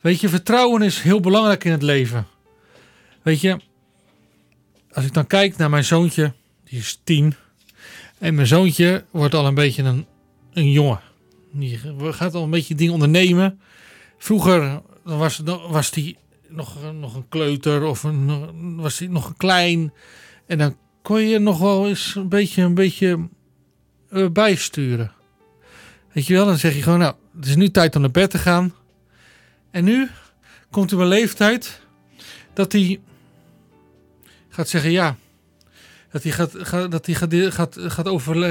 Weet je, vertrouwen is heel belangrijk in het leven. Weet je, als ik dan kijk naar mijn zoontje, die is tien. En mijn zoontje wordt al een beetje een, een jongen. Die gaat al een beetje dingen ondernemen. Vroeger was, was die nog, nog een kleuter of een, was hij nog een klein. En dan kon je nog wel eens een beetje, een beetje uh, bijsturen. Weet je wel, dan zeg je gewoon, nou, het is nu tijd om naar bed te gaan. En nu komt er een leeftijd dat hij gaat zeggen ja. Dat hij gaat, dat hij gaat, gaat, gaat,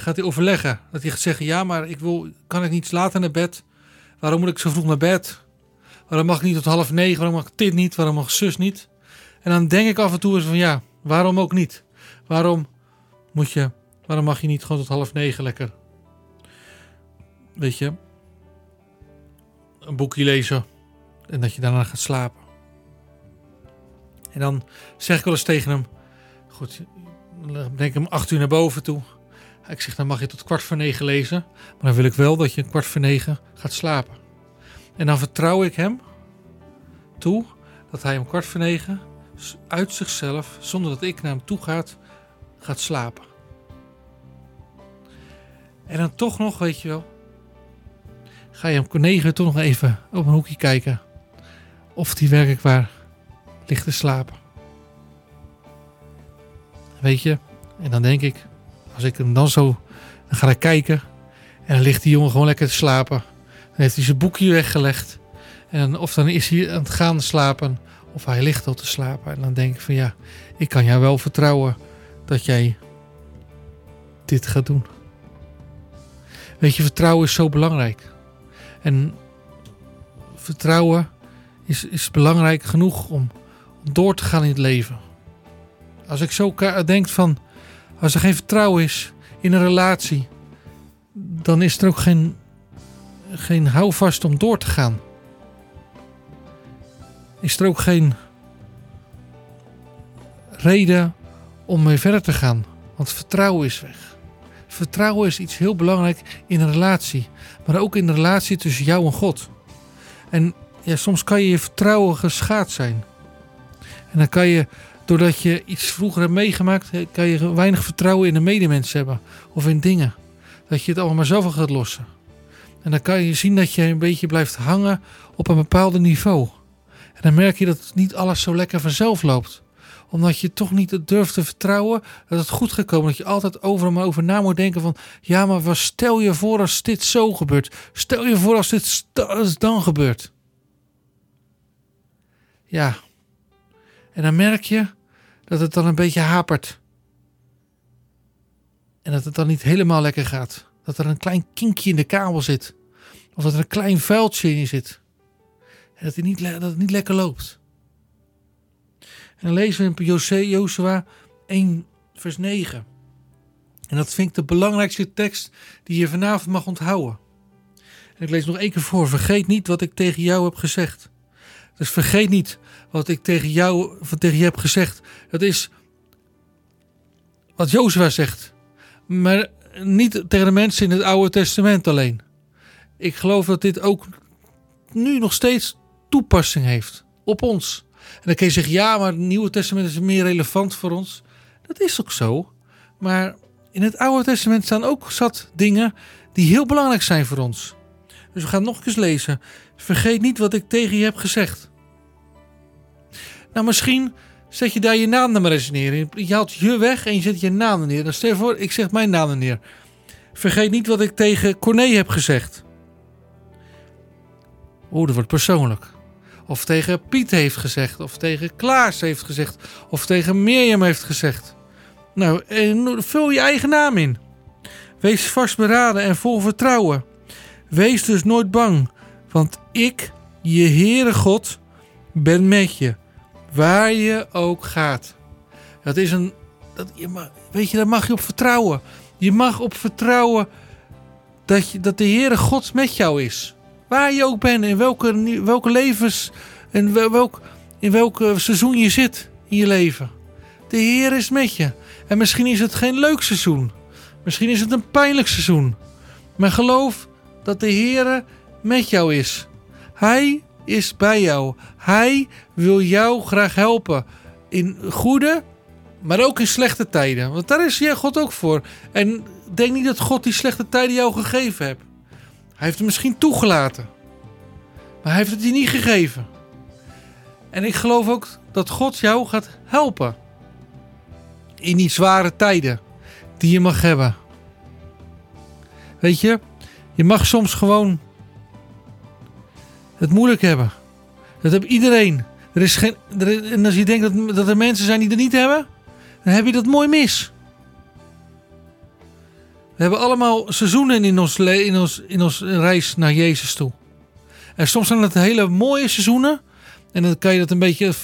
gaat hij overleggen. Dat hij gaat zeggen ja, maar ik wil, kan ik niet later naar bed? Waarom moet ik zo vroeg naar bed? Waarom mag ik niet tot half negen? Waarom mag ik dit niet? Waarom mag zus niet? En dan denk ik af en toe eens van ja, waarom ook niet? Waarom moet je, waarom mag je niet gewoon tot half negen lekker? Weet je, een boekje lezen en dat je daarna gaat slapen. En dan zeg ik wel eens tegen hem: Goed, dan denk ik hem acht uur naar boven toe. Ik zeg: Dan mag je tot kwart voor negen lezen. Maar dan wil ik wel dat je een kwart voor negen gaat slapen. En dan vertrouw ik hem toe dat hij om kwart voor negen uit zichzelf, zonder dat ik naar hem toe ga, gaat slapen. En dan toch nog, weet je wel, ga je om negen toch nog even op een hoekje kijken of die werkelijk waar ligt te slapen. Weet je, en dan denk ik, als ik hem dan zo, dan ga ik kijken en dan ligt die jongen gewoon lekker te slapen. Dan heeft hij zijn boekje weggelegd. En of dan is hij aan het gaan slapen, of hij ligt al te slapen. En dan denk ik van ja, ik kan jou wel vertrouwen dat jij dit gaat doen. Weet je, vertrouwen is zo belangrijk. En vertrouwen is, is belangrijk genoeg om, door te gaan in het leven. Als ik zo denk van, als er geen vertrouwen is in een relatie, dan is er ook geen, geen houvast om door te gaan. Is er ook geen reden om mee verder te gaan, want vertrouwen is weg. Vertrouwen is iets heel belangrijk in een relatie, maar ook in de relatie tussen jou en God. En ja, soms kan je je vertrouwen geschaad zijn. En dan kan je, doordat je iets vroeger hebt meegemaakt, kan je weinig vertrouwen in de medemens hebben. Of in dingen. Dat je het allemaal maar zelf gaat lossen. En dan kan je zien dat je een beetje blijft hangen op een bepaald niveau. En dan merk je dat niet alles zo lekker vanzelf loopt omdat je toch niet durft te vertrouwen dat het goed gaat komen. Dat je altijd over en over na moet denken van... Ja, maar wat stel je voor als dit zo gebeurt? Stel je voor als dit als dan gebeurt? Ja. En dan merk je dat het dan een beetje hapert. En dat het dan niet helemaal lekker gaat. Dat er een klein kinkje in de kabel zit. Of dat er een klein vuiltje in zit. En dat het niet, dat het niet lekker loopt. En dan lezen we in Jozua 1 vers 9. En dat vind ik de belangrijkste tekst die je vanavond mag onthouden. En ik lees nog één keer voor. Vergeet niet wat ik tegen jou heb gezegd. Dus vergeet niet wat ik tegen jou, wat tegen je heb gezegd. Dat is wat Jozua zegt. Maar niet tegen de mensen in het Oude Testament alleen. Ik geloof dat dit ook nu nog steeds toepassing heeft op ons. En dan kun je zeggen, ja, maar het Nieuwe Testament is meer relevant voor ons. Dat is ook zo. Maar in het Oude Testament staan ook zat dingen die heel belangrijk zijn voor ons. Dus we gaan nog eens lezen. Vergeet niet wat ik tegen je heb gezegd. Nou, misschien zet je daar je naam maar eens neer. Je haalt je weg en je zet je naam neer. Dan stel je voor, ik zeg mijn naam neer. Vergeet niet wat ik tegen Corné heb gezegd. Oeh, dat wordt persoonlijk. Of tegen Piet heeft gezegd. Of tegen Klaas heeft gezegd. Of tegen Mirjam heeft gezegd. Nou, vul je eigen naam in. Wees vastberaden en vol vertrouwen. Wees dus nooit bang. Want ik, je Heere God, ben met je. Waar je ook gaat. Dat is een. Dat, je mag, weet je, daar mag je op vertrouwen. Je mag op vertrouwen dat, je, dat de Heere God met jou is. Waar je ook bent, in welke, welke levens, in welk, in welk seizoen je zit in je leven. De Heer is met je. En misschien is het geen leuk seizoen. Misschien is het een pijnlijk seizoen. Maar geloof dat de Heer met jou is. Hij is bij jou. Hij wil jou graag helpen. In goede, maar ook in slechte tijden. Want daar is jij God ook voor. En denk niet dat God die slechte tijden jou gegeven heeft. Hij heeft het misschien toegelaten. Maar hij heeft het je niet gegeven. En ik geloof ook dat God jou gaat helpen. In die zware tijden die je mag hebben. Weet je, je mag soms gewoon het moeilijk hebben. Dat heeft iedereen. Er is geen, er, en als je denkt dat, dat er mensen zijn die het niet hebben, dan heb je dat mooi mis. We hebben allemaal seizoenen in ons, in ons, in ons reis naar Jezus toe. En soms zijn het hele mooie seizoenen. En dan kan je dat een beetje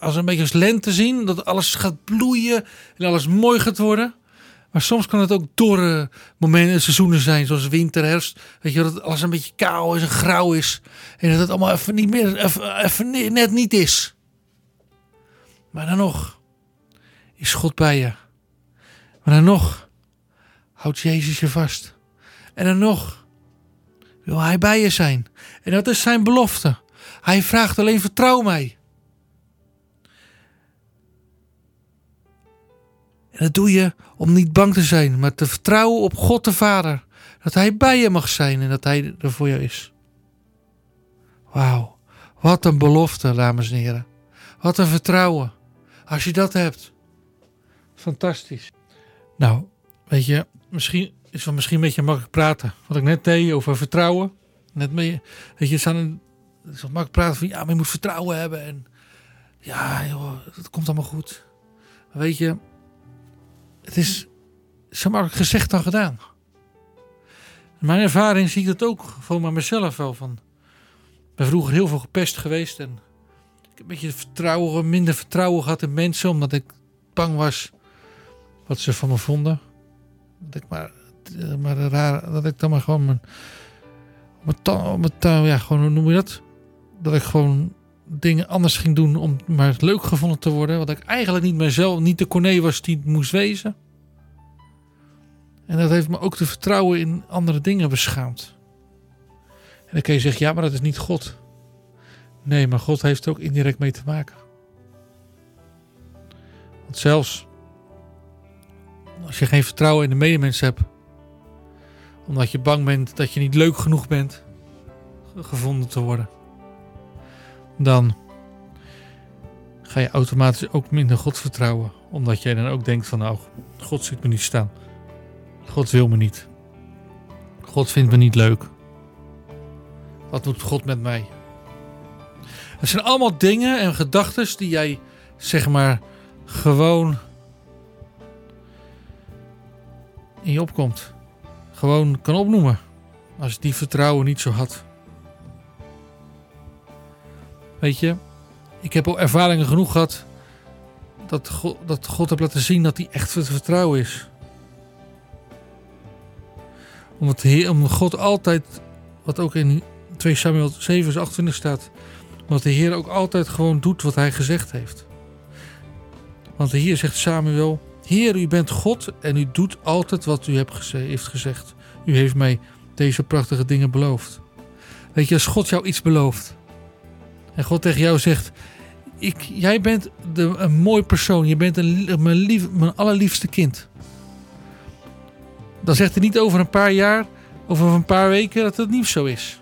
als een beetje als lente zien. Dat alles gaat bloeien en alles mooi gaat worden. Maar soms kan het ook dorre momenten, seizoenen zijn, zoals winter, herfst. Weet je, dat alles een beetje kaal is en grauw is. En dat het allemaal even niet meer, even, even net niet is. Maar dan nog is God bij je. Maar dan nog houdt Jezus je vast. En dan nog wil Hij bij je zijn. En dat is zijn belofte. Hij vraagt alleen vertrouw mij. En dat doe je om niet bang te zijn, maar te vertrouwen op God de Vader. Dat Hij bij je mag zijn en dat Hij er voor jou is. Wauw, wat een belofte, dames en heren. Wat een vertrouwen. Als je dat hebt. Fantastisch. Nou, weet je, misschien is het misschien een beetje makkelijk praten. Wat ik net deed over vertrouwen. Net mee, weet je, het is makkelijk praten van ja, maar je moet vertrouwen hebben. En ja, joh, het komt allemaal goed. weet je, het is zo makkelijk gezegd dan gedaan. Mijn ervaring zie ik dat ook maar mezelf wel van. Ik ben vroeger heel veel gepest geweest en ik heb een beetje vertrouwen, minder vertrouwen gehad in mensen omdat ik bang was wat ze van me vonden. Dat ik maar, maar raar, dat ik dan maar gewoon mijn, mijn, ja, gewoon hoe noem je dat? Dat ik gewoon dingen anders ging doen om maar leuk gevonden te worden. Wat ik eigenlijk niet mezelf, niet de Corné was die moest wezen. En dat heeft me ook te vertrouwen in andere dingen beschaamd. En dan kun je zeggen, ja, maar dat is niet God. Nee, maar God heeft er ook indirect mee te maken. Want zelfs als je geen vertrouwen in de medemens hebt, omdat je bang bent dat je niet leuk genoeg bent gevonden te worden, dan ga je automatisch ook minder God vertrouwen. Omdat jij dan ook denkt van nou, God ziet me niet staan. God wil me niet. God vindt me niet leuk. Wat doet God met mij? Het zijn allemaal dingen en gedachten die jij zeg maar gewoon in je opkomt. Gewoon kan opnoemen. Als je die vertrouwen niet zo had. Weet je, ik heb al ervaringen genoeg gehad dat God, dat God heeft laten zien dat hij echt vertrouwen is. Omdat, Heer, God altijd, wat ook in 2 Samuel 7 vers 28 staat, omdat de Heer ook altijd gewoon doet wat hij gezegd heeft. Want de Heer zegt Samuel, Heer, u bent God en u doet altijd wat u heeft gezegd. U heeft mij deze prachtige dingen beloofd. Weet je, als God jou iets belooft, en God tegen jou zegt: ik, Jij bent de, een mooi persoon. Je bent een, mijn, lief, mijn allerliefste kind. Dan zegt hij niet over een paar jaar, over een paar weken dat het niet zo is.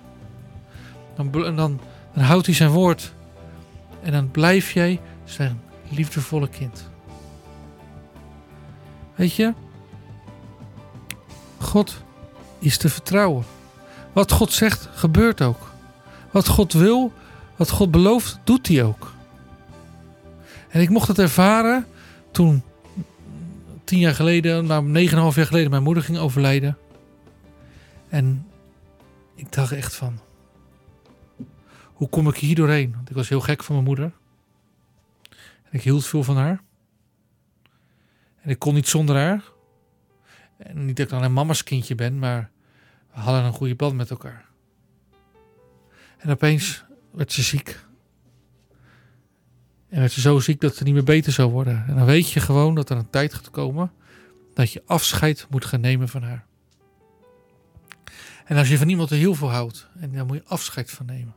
Dan, dan, dan houdt hij zijn woord. En dan blijf jij zijn liefdevolle kind. Weet je? God is te vertrouwen. Wat God zegt, gebeurt ook. Wat God wil, wat God belooft, doet hij ook. En ik mocht het ervaren toen tien jaar geleden, nou negen en half jaar geleden, mijn moeder ging overlijden. En ik dacht echt van, hoe kom ik hier doorheen? Want ik was heel gek van mijn moeder. En ik hield veel van haar. En ik kon niet zonder haar. En niet dat ik dan een mama's kindje ben, maar we hadden een goede band met elkaar. En opeens werd ze ziek. En werd ze zo ziek dat ze niet meer beter zou worden. En dan weet je gewoon dat er een tijd gaat komen dat je afscheid moet gaan nemen van haar. En als je van iemand er heel veel houdt, en dan moet je afscheid van nemen.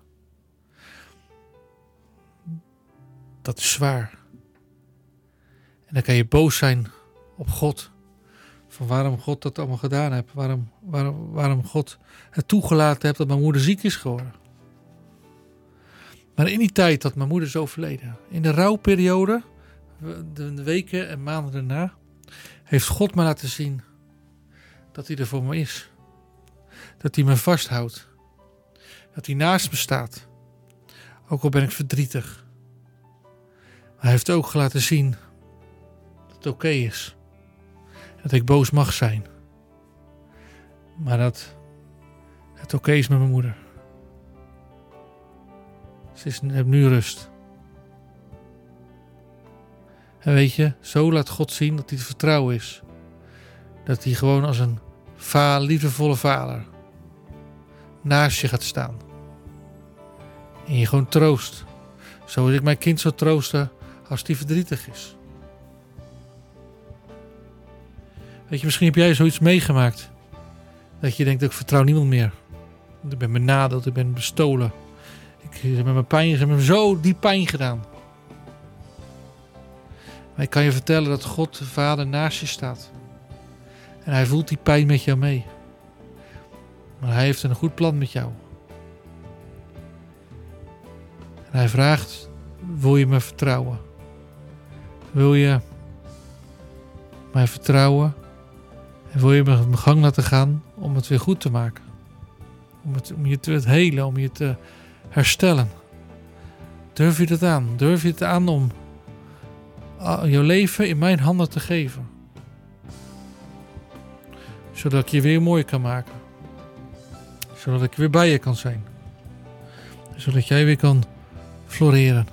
dat is zwaar. En dan kan je boos zijn op God. Van waarom God dat allemaal gedaan heeft. Waarom, waarom, waarom God het toegelaten heeft dat mijn moeder ziek is geworden. Maar in die tijd dat mijn moeder is overleden. In de rouwperiode. De weken en maanden daarna. Heeft God me laten zien. Dat hij er voor me is. Dat hij me vasthoudt. Dat hij naast me staat. Ook al ben ik verdrietig. Hij heeft ook laten zien dat het oké is. Dat ik boos mag zijn. Maar dat het oké is met mijn moeder. Ze heeft nu rust. En weet je, zo laat God zien dat hij te vertrouwen is. Dat hij gewoon als een va liefdevolle vader naast je gaat staan. En je gewoon troost. Zoals ik mijn kind zou troosten als die verdrietig is. Weet je, misschien heb jij zoiets meegemaakt. Dat je denkt, ik vertrouw niemand meer. Ik ben benadeeld, ik ben bestolen. Ik heb mijn pijn, ze hebben zo die pijn gedaan. Maar ik kan je vertellen dat God, de Vader, naast je staat. En hij voelt die pijn met jou mee. Maar hij heeft een goed plan met jou. En hij vraagt, wil je me vertrouwen? Wil je mij vertrouwen? En wil je me mijn gang laten gaan om het weer goed te maken? Om, het, om je te helen, om je te herstellen. Durf je het aan? Durf je het aan om jouw leven in mijn handen te geven? Zodat ik je weer mooi kan maken. Zodat ik weer bij je kan zijn. Zodat jij weer kan floreren.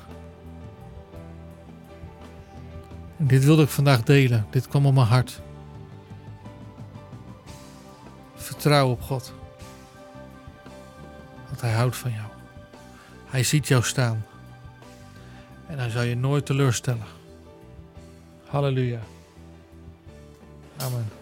En dit wilde ik vandaag delen. Dit kwam op mijn hart. Vertrouw op God. Want Hij houdt van jou. Hij ziet jou staan. En hij zal je nooit teleurstellen. Halleluja. Amen.